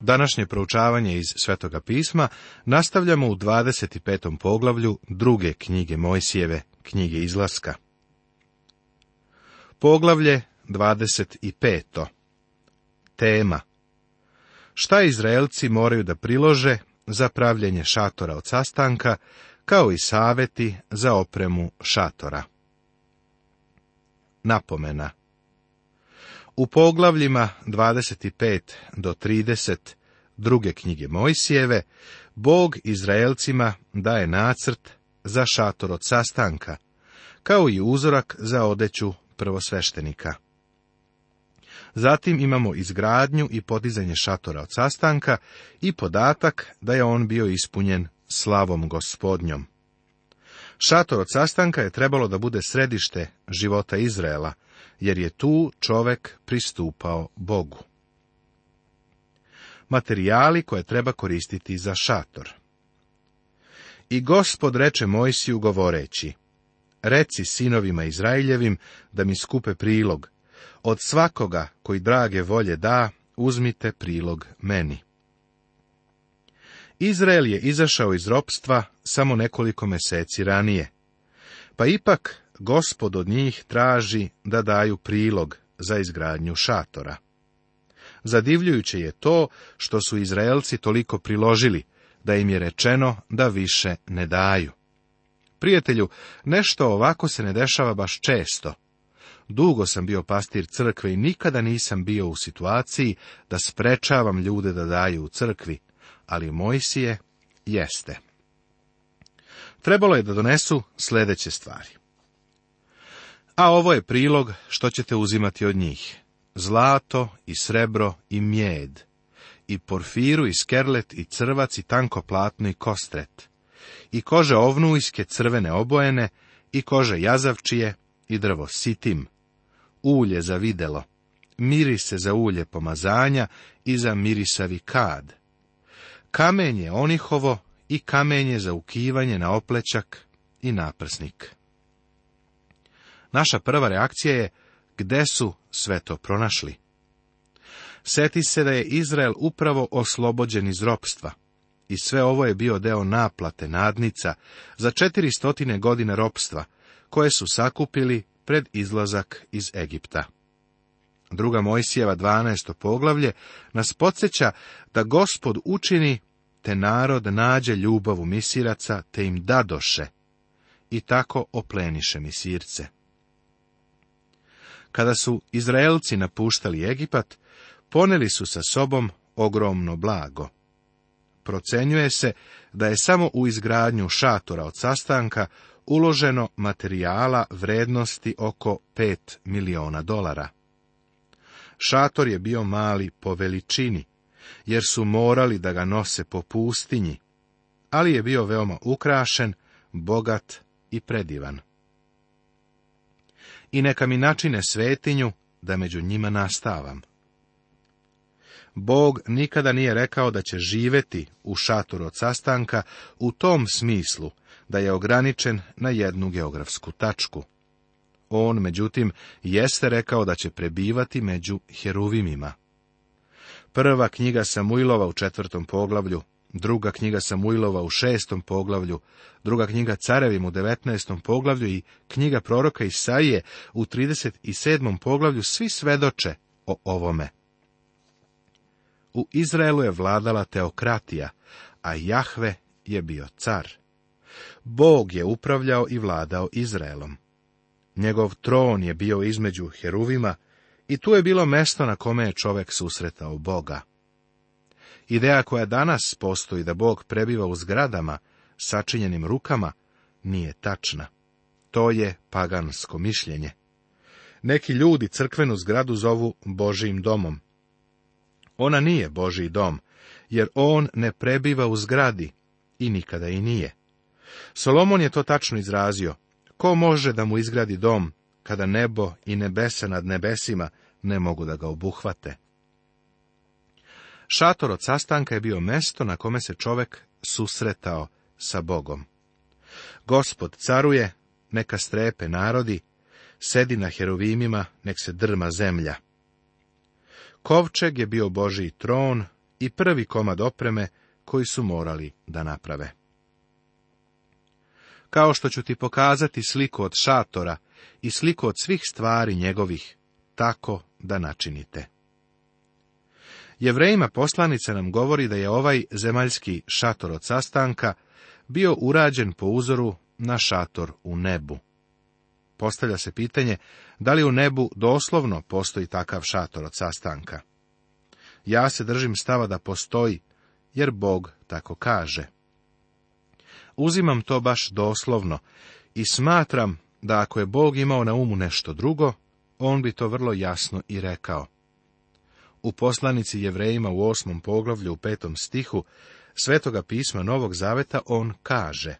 Današnje proučavanje iz Svetoga pisma nastavljamo u 25. poglavlju druge knjige Mojsijeve, knjige izlaska. Poglavlje 25. Tema Šta Izraelci moraju da prilože za pravljenje šatora od sastanka, kao i saveti za opremu šatora? Napomena u poglavljima 25 do 30 druge knjige Mojsijeve, Bog Izraelcima daje nacrt za šator od sastanka, kao i uzorak za odeću prvosveštenika. Zatim imamo izgradnju i podizanje šatora od sastanka i podatak da je on bio ispunjen slavom gospodnjom. Šator od sastanka je trebalo da bude središte života Izraela, jer je tu čovek pristupao Bogu. Materijali koje treba koristiti za šator I gospod reče Mojsiju govoreći, Reci sinovima Izraeljevim da mi skupe prilog, od svakoga koji drage volje da, uzmite prilog meni. Izrael je izašao iz ropstva samo nekoliko meseci ranije. Pa ipak gospod od njih traži da daju prilog za izgradnju šatora. Zadivljujuće je to što su Izraelci toliko priložili, da im je rečeno da više ne daju. Prijatelju, nešto ovako se ne dešava baš često. Dugo sam bio pastir crkve i nikada nisam bio u situaciji da sprečavam ljude da daju u crkvi, ali Mojsije jeste. Trebalo je da donesu sljedeće stvari. A ovo je prilog što ćete uzimati od njih. Zlato i srebro i mjed, i porfiru i skerlet i crvac i tanko platno i kostret, i kože ovnujske crvene obojene, i kože jazavčije i drvo sitim, ulje za videlo, mirise za ulje pomazanja i za mirisavi kad, kamenje onihovo i kamenje za ukivanje na oplećak i naprsnik. Naša prva reakcija je, gde su sve to pronašli? Seti se da je Izrael upravo oslobođen iz ropstva. I sve ovo je bio deo naplate nadnica za 400 godine ropstva, koje su sakupili pred izlazak iz Egipta. Druga Mojsijeva 12. poglavlje nas podsjeća da gospod učini te narod nađe ljubavu misiraca te im dadoše i tako opleniše misirce. Kada su Izraelci napuštali Egipat, poneli su sa sobom ogromno blago. Procenjuje se da je samo u izgradnju šatora od sastanka uloženo materijala vrednosti oko 5 miliona dolara. Šator je bio mali po veličini, jer su morali da ga nose po pustinji, ali je bio veoma ukrašen, bogat i predivan. I neka mi načine svetinju, da među njima nastavam. Bog nikada nije rekao da će živeti u šatoru od sastanka u tom smislu da je ograničen na jednu geografsku tačku. On, međutim, jeste rekao da će prebivati među heruvimima. Prva knjiga Samuilova u četvrtom poglavlju, druga knjiga Samuilova u šestom poglavlju, druga knjiga Carevim u devetnaestom poglavlju i knjiga proroka Isaije u 37. poglavlju svi svedoče o ovome. U Izraelu je vladala teokratija, a Jahve je bio car. Bog je upravljao i vladao Izraelom. Njegov tron je bio između heruvima i tu je bilo mesto na kome je čovek susretao Boga. Ideja koja danas postoji da Bog prebiva u zgradama, sačinjenim rukama, nije tačna. To je pagansko mišljenje. Neki ljudi crkvenu zgradu zovu Božijim domom. Ona nije Božiji dom, jer on ne prebiva u zgradi i nikada i nije. Solomon je to tačno izrazio. Ko može da mu izgradi dom, kada nebo i nebesa nad nebesima ne mogu da ga obuhvate? Šator od sastanka je bio mesto na kome se čovek susretao sa Bogom. Gospod caruje, neka strepe narodi, sedi na herovimima, nek se drma zemlja. Kovčeg je bio Božiji tron i prvi komad opreme koji su morali da naprave kao što ću ti pokazati sliku od šatora i sliku od svih stvari njegovih, tako da načinite. Jevrejima poslanica nam govori da je ovaj zemaljski šator od sastanka bio urađen po uzoru na šator u nebu. Postavlja se pitanje da li u nebu doslovno postoji takav šator od sastanka. Ja se držim stava da postoji, jer Bog tako kaže uzimam to baš doslovno i smatram da ako je Bog imao na umu nešto drugo, on bi to vrlo jasno i rekao. U poslanici Jevrejima u osmom poglavlju u petom stihu Svetoga pisma Novog Zaveta on kaže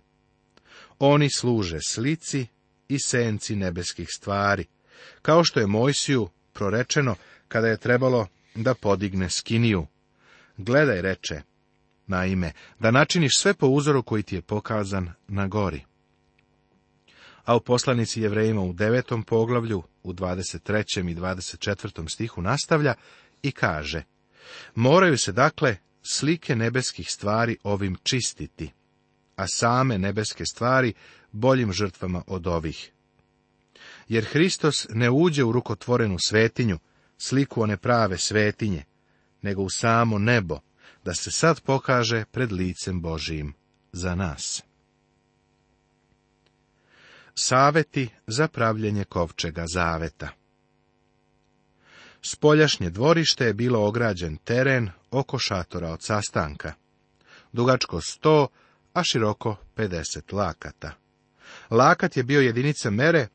Oni služe slici i senci nebeskih stvari, kao što je Mojsiju prorečeno kada je trebalo da podigne skiniju. Gledaj, reče, naime, da načiniš sve po uzoru koji ti je pokazan na gori. A u poslanici Jevrejima u devetom poglavlju, u 23. i 24. stihu nastavlja i kaže Moraju se dakle slike nebeskih stvari ovim čistiti, a same nebeske stvari boljim žrtvama od ovih. Jer Hristos ne uđe u rukotvorenu svetinju, sliku one prave svetinje, nego u samo nebo, da se sad pokaže pred licem Božijim za nas. Saveti za pravljenje kovčega zaveta Spoljašnje dvorište je bilo ograđen teren oko šatora od sastanka. Dugačko sto, a široko 50 lakata. Lakat je bio jedinica mere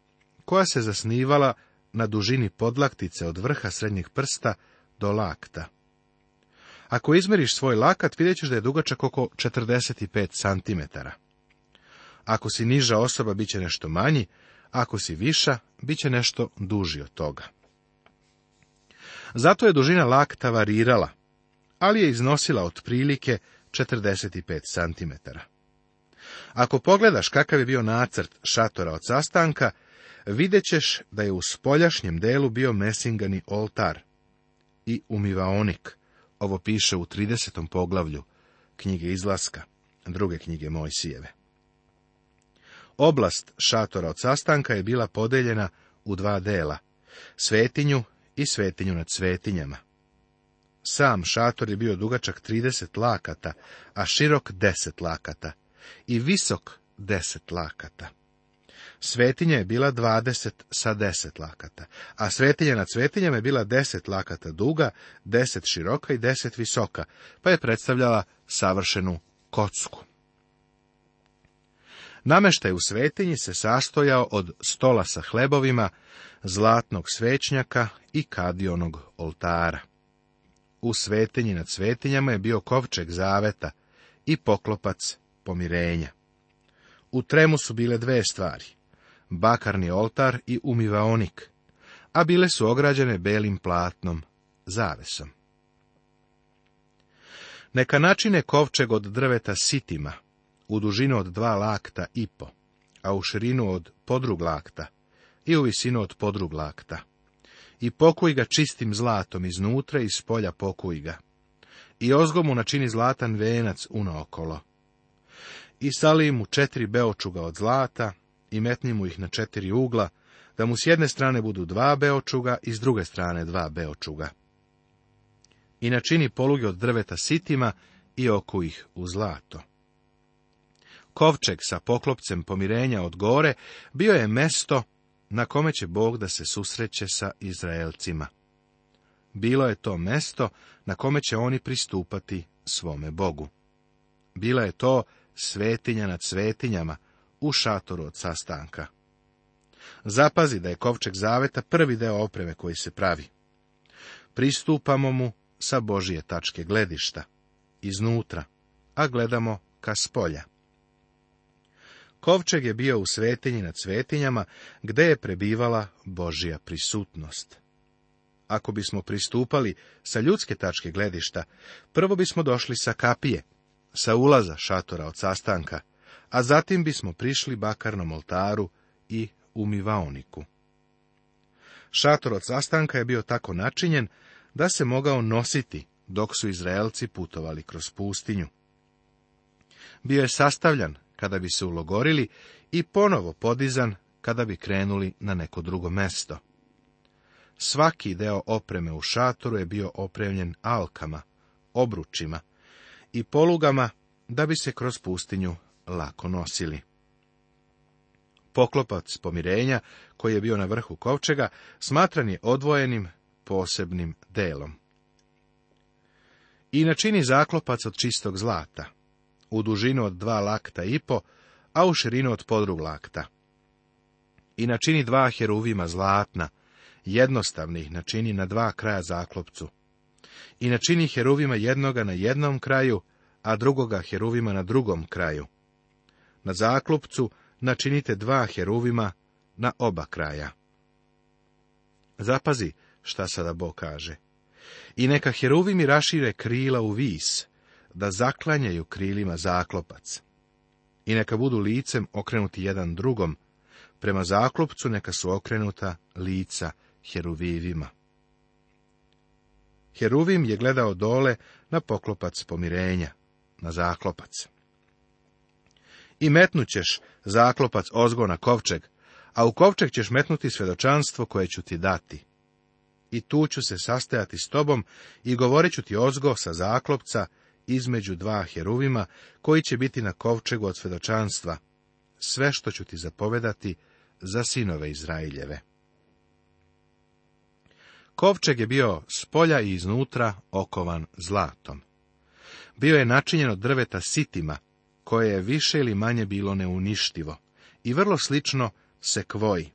koja se zasnivala na dužini podlaktice od vrha srednjeg prsta do lakta. Ako izmeriš svoj lakat, vidjet ćeš da je dugačak oko 45 cm. Ako si niža osoba, bit će nešto manji, ako si viša, bit će nešto duži od toga. Zato je dužina lakta varirala, ali je iznosila otprilike 45 cm. Ako pogledaš kakav je bio nacrt šatora od sastanka, vidjet ćeš da je u spoljašnjem delu bio mesingani oltar i umivaonik, ovo piše u 30. poglavlju knjige izlaska, druge knjige Mojsijeve. Oblast šatora od sastanka je bila podeljena u dva dela, svetinju i svetinju nad svetinjama. Sam šator je bio dugačak 30 lakata, a širok 10 lakata i visok 10 lakata. Svetinja je bila dvadeset sa deset lakata, a svetinja nad svetinjama je bila deset lakata duga, deset široka i deset visoka, pa je predstavljala savršenu kocku. Nameštaj u svetinji se sastojao od stola sa hlebovima, zlatnog svećnjaka i kadionog oltara. U svetinji nad svetinjama je bio kovčeg zaveta i poklopac pomirenja. U tremu su bile dve stvari bakarni oltar i umivaonik, a bile su ograđene belim platnom, zavesom. Neka načine kovčeg od drveta sitima, u dužinu od dva lakta i po, a u širinu od podrug lakta i u visinu od podrug lakta. I pokuj ga čistim zlatom iznutra i iz polja pokuj ga. I ozgomu načini zlatan venac unaokolo. I sali mu četiri beočuga od zlata, i metni mu ih na četiri ugla, da mu s jedne strane budu dva beočuga i s druge strane dva beočuga. I načini poluge od drveta sitima i oku ih u zlato. Kovčeg sa poklopcem pomirenja od gore bio je mesto na kome će Bog da se susreće sa Izraelcima. Bilo je to mesto na kome će oni pristupati svome Bogu. Bila je to svetinja nad svetinjama, u šatoru od sastanka. Zapazi da je kovčeg zaveta prvi deo opreme koji se pravi. Pristupamo mu sa Božije tačke gledišta, iznutra, a gledamo ka spolja. Kovčeg je bio u svetinji nad svetinjama, gde je prebivala Božija prisutnost. Ako bismo pristupali sa ljudske tačke gledišta, prvo bismo došli sa kapije, sa ulaza šatora od sastanka, a zatim bismo prišli bakarnom oltaru i umivaoniku. Šator od sastanka je bio tako načinjen da se mogao nositi dok su Izraelci putovali kroz pustinju. Bio je sastavljan kada bi se ulogorili i ponovo podizan kada bi krenuli na neko drugo mesto. Svaki deo opreme u šatoru je bio opremljen alkama, obručima i polugama da bi se kroz pustinju lako nosili. Poklopac pomirenja, koji je bio na vrhu kovčega, smatran je odvojenim posebnim delom. I načini zaklopac od čistog zlata, u dužinu od dva lakta i po, a u širinu od podrug lakta. I načini dva heruvima zlatna, jednostavnih načini na dva kraja zaklopcu. I načini heruvima jednoga na jednom kraju, a drugoga heruvima na drugom kraju. Na zaklopcu načinite dva heruvima na oba kraja. Zapazi šta sada Bog kaže. I neka heruvimi rašire krila u vis, da zaklanjaju krilima zaklopac. I neka budu licem okrenuti jedan drugom, prema zaklopcu neka su okrenuta lica heruvivima. Heruvim je gledao dole na poklopac pomirenja, na zaklopac. I ćeš zaklopac ozgo na kovčeg, a u kovčeg ćeš metnuti svedočanstvo koje ću ti dati. I tu ću se sastajati s tobom i govorit ću ti ozgo sa zaklopca između dva heruvima, koji će biti na kovčegu od svedočanstva. Sve što ću ti zapovedati za sinove Izrailjeve. Kovčeg je bio s polja i iznutra okovan zlatom. Bio je načinjen od drveta sitima, koje je više ili manje bilo neuništivo i vrlo slično se kvoji.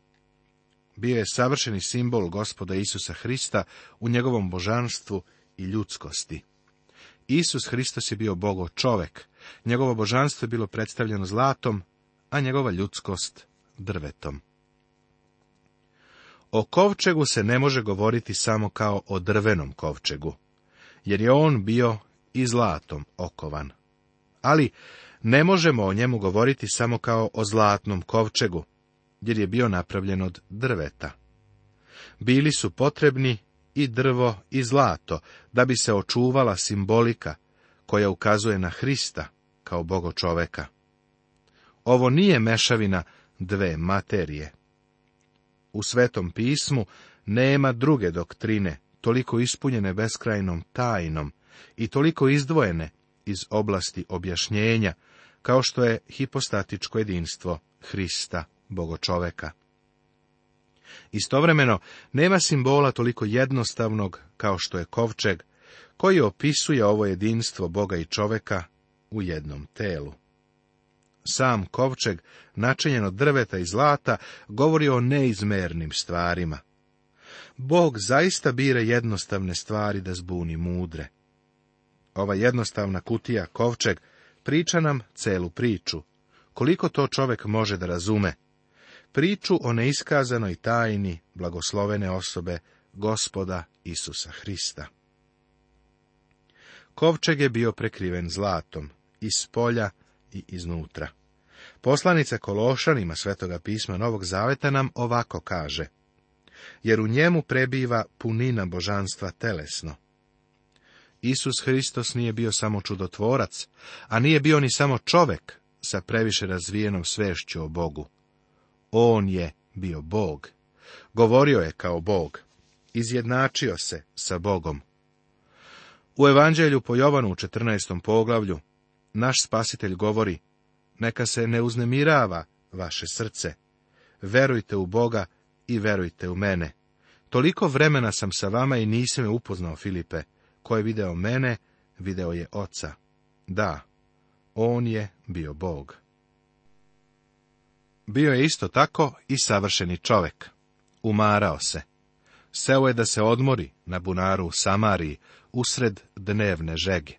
Bio je savršeni simbol gospoda Isusa Hrista u njegovom božanstvu i ljudskosti. Isus Hristos je bio bogo čovek, njegovo božanstvo je bilo predstavljeno zlatom, a njegova ljudskost drvetom. O kovčegu se ne može govoriti samo kao o drvenom kovčegu, jer je on bio i zlatom okovan. Ali ne možemo o njemu govoriti samo kao o zlatnom kovčegu, jer je bio napravljen od drveta. Bili su potrebni i drvo i zlato, da bi se očuvala simbolika, koja ukazuje na Hrista kao bogo čoveka. Ovo nije mešavina dve materije. U Svetom pismu nema druge doktrine, toliko ispunjene beskrajnom tajnom i toliko izdvojene iz oblasti objašnjenja, kao što je hipostatičko jedinstvo Hrista, bogočoveka. Istovremeno, nema simbola toliko jednostavnog kao što je kovčeg, koji opisuje ovo jedinstvo Boga i čoveka u jednom telu. Sam kovčeg, načinjen od drveta i zlata, govori o neizmernim stvarima. Bog zaista bira jednostavne stvari da zbuni mudre. Ova jednostavna kutija kovčeg Priča nam celu priču. Koliko to čovek može da razume? Priču o neiskazanoj tajni blagoslovene osobe gospoda Isusa Hrista. Kovčeg je bio prekriven zlatom, iz polja i iznutra. Poslanica Kološanima Svetoga pisma Novog Zaveta nam ovako kaže, jer u njemu prebiva punina božanstva telesno, Isus Hristos nije bio samo čudotvorac, a nije bio ni samo čovek sa previše razvijenom svešću o Bogu. On je bio Bog. Govorio je kao Bog. Izjednačio se sa Bogom. U Evanđelju po Jovanu u 14. poglavlju naš spasitelj govori Neka se ne uznemirava vaše srce. Verujte u Boga i verujte u mene. Toliko vremena sam sa vama i nisam me upoznao, Filipe, Ko je video mene, video je oca. Da, on je bio Bog. Bio je isto tako i savršeni čovek. Umarao se. Seo je da se odmori na bunaru u Samariji, usred dnevne žege.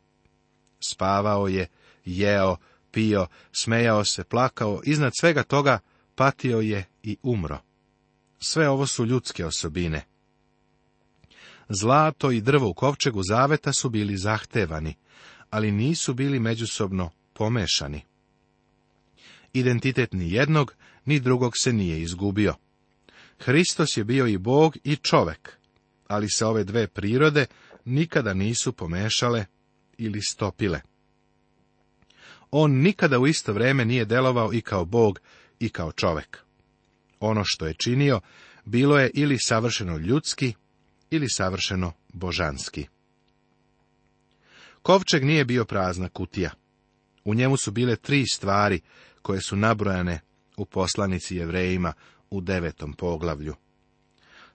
Spavao je, jeo, pio, smejao se, plakao, iznad svega toga patio je i umro. Sve ovo su ljudske osobine. Zlato i drvo u kovčegu zaveta su bili zahtevani, ali nisu bili međusobno pomešani. Identitet ni jednog, ni drugog se nije izgubio. Hristos je bio i Bog i čovek, ali se ove dve prirode nikada nisu pomešale ili stopile. On nikada u isto vrijeme nije delovao i kao Bog i kao čovek. Ono što je činio bilo je ili savršeno ljudski ili savršeno božanski. Kovčeg nije bio prazna kutija. U njemu su bile tri stvari koje su nabrojane u poslanici jevrejima u devetom poglavlju.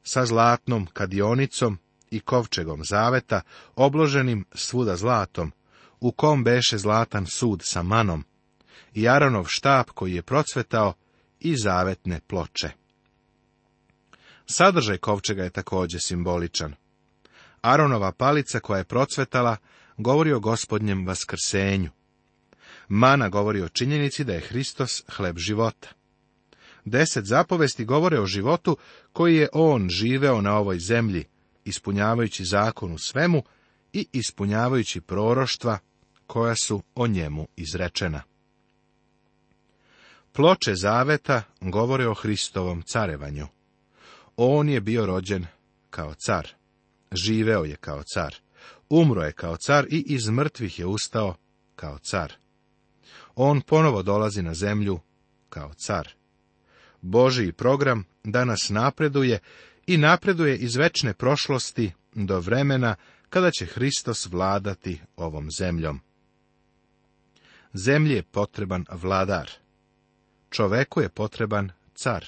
Sa zlatnom kadionicom i kovčegom zaveta, obloženim svuda zlatom, u kom beše zlatan sud sa manom, i Aronov štap koji je procvetao i zavetne ploče. Sadržaj kovčega je također simboličan. Aronova palica koja je procvetala govori o gospodnjem vaskrsenju. Mana govori o činjenici da je Hristos hleb života. Deset zapovesti govore o životu koji je on živeo na ovoj zemlji, ispunjavajući zakon u svemu i ispunjavajući proroštva koja su o njemu izrečena. Ploče zaveta govore o Hristovom carevanju. On je bio rođen kao car, živeo je kao car, umro je kao car i iz mrtvih je ustao kao car. On ponovo dolazi na zemlju kao car. Božiji program danas napreduje i napreduje iz večne prošlosti do vremena kada će Hristos vladati ovom zemljom. Zemlji je potreban vladar. Čoveku je potreban car.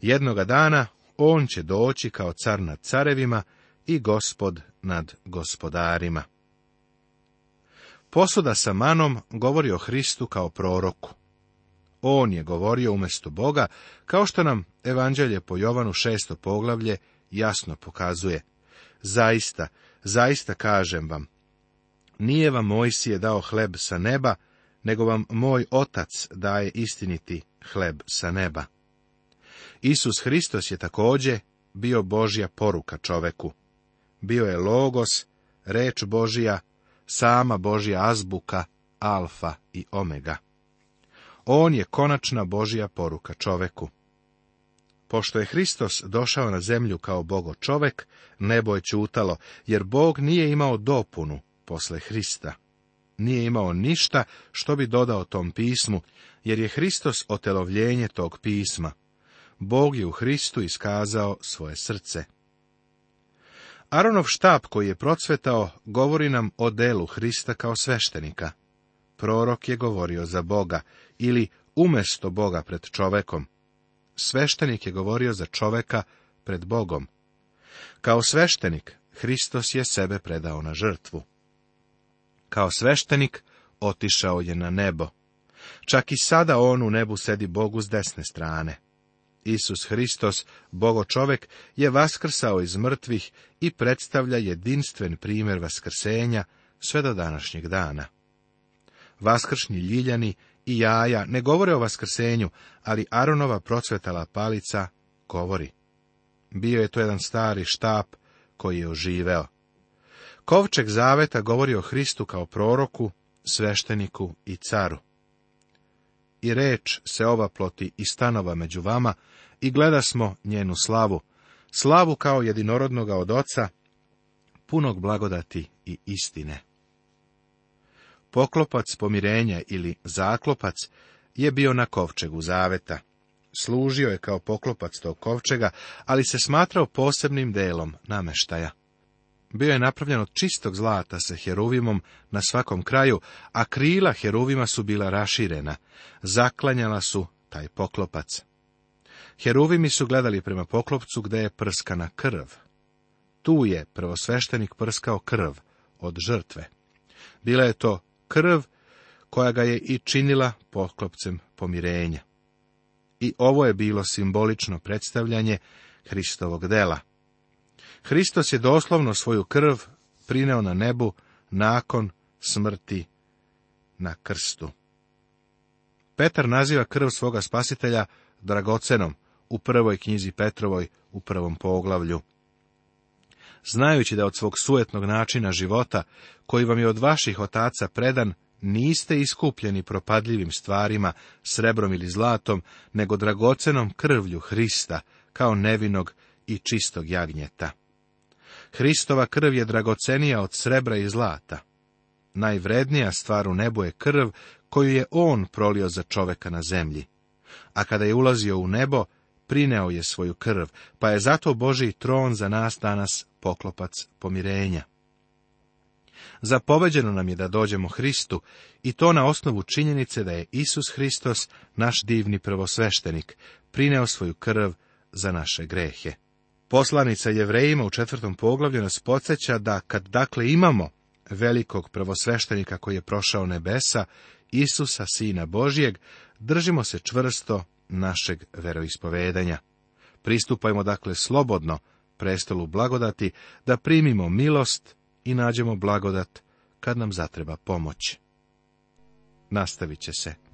Jednoga dana on će doći kao car nad carevima i gospod nad gospodarima. Posuda sa manom govori o Hristu kao proroku. On je govorio umjesto Boga, kao što nam Evanđelje po Jovanu šesto poglavlje jasno pokazuje. Zaista, zaista kažem vam, nije vam Mojsije dao hleb sa neba, nego vam moj otac daje istiniti hleb sa neba. Isus Hristos je također bio Božja poruka čoveku. Bio je logos, reč Božja, sama Božja azbuka, alfa i omega. On je konačna Božja poruka čoveku. Pošto je Hristos došao na zemlju kao bogo čovek, nebo je čutalo, jer Bog nije imao dopunu posle Hrista. Nije imao ništa što bi dodao tom pismu, jer je Hristos otelovljenje tog pisma, Bog je u Hristu iskazao svoje srce. Aronov štab koji je procvetao govori nam o delu Hrista kao sveštenika. Prorok je govorio za Boga ili umesto Boga pred čovekom. Sveštenik je govorio za čoveka pred Bogom. Kao sveštenik, Hristos je sebe predao na žrtvu. Kao sveštenik, otišao je na nebo. Čak i sada on u nebu sedi Bogu s desne strane. Isus Hristos, Bogo čovek, je vaskrsao iz mrtvih i predstavlja jedinstven primjer vaskrsenja sve do današnjeg dana. Vaskršni ljiljani i jaja ne govore o vaskrsenju, ali Aronova procvetala palica govori. Bio je to jedan stari štap koji je oživeo. Kovčeg zaveta govori o Hristu kao proroku, svešteniku i caru. I reč se ploti i stanova među vama, i gleda smo njenu slavu, slavu kao jedinorodnoga od oca, punog blagodati i istine. Poklopac pomirenja ili zaklopac je bio na kovčegu zaveta. Služio je kao poklopac tog kovčega, ali se smatrao posebnim delom nameštaja. Bio je napravljen od čistog zlata sa heruvimom na svakom kraju, a krila heruvima su bila raširena. Zaklanjala su taj poklopac mi su gledali prema poklopcu gde je prskana krv. Tu je prvosveštenik prskao krv od žrtve. Bila je to krv koja ga je i činila poklopcem pomirenja. I ovo je bilo simbolično predstavljanje Hristovog dela. Hristos je doslovno svoju krv prineo na nebu nakon smrti na krstu. Petar naziva krv svoga spasitelja dragocenom, u prvoj knjizi Petrovoj u prvom poglavlju. Znajući da od svog sujetnog načina života, koji vam je od vaših otaca predan, niste iskupljeni propadljivim stvarima, srebrom ili zlatom, nego dragocenom krvlju Hrista, kao nevinog i čistog jagnjeta. Hristova krv je dragocenija od srebra i zlata. Najvrednija stvar u nebu je krv koju je on prolio za čoveka na zemlji. A kada je ulazio u nebo, prineo je svoju krv, pa je zato Boži tron za nas danas poklopac pomirenja. Zapoveđeno nam je da dođemo Hristu i to na osnovu činjenice da je Isus Hristos, naš divni prvosveštenik, prineo svoju krv za naše grehe. Poslanica Jevrejima u četvrtom poglavlju nas podsjeća da kad dakle imamo velikog prvosveštenika koji je prošao nebesa, Isusa, Sina Božijeg, držimo se čvrsto našeg veroispovedanja. Pristupajmo dakle slobodno prestolu blagodati da primimo milost i nađemo blagodat kad nam zatreba pomoć. Nastavit će se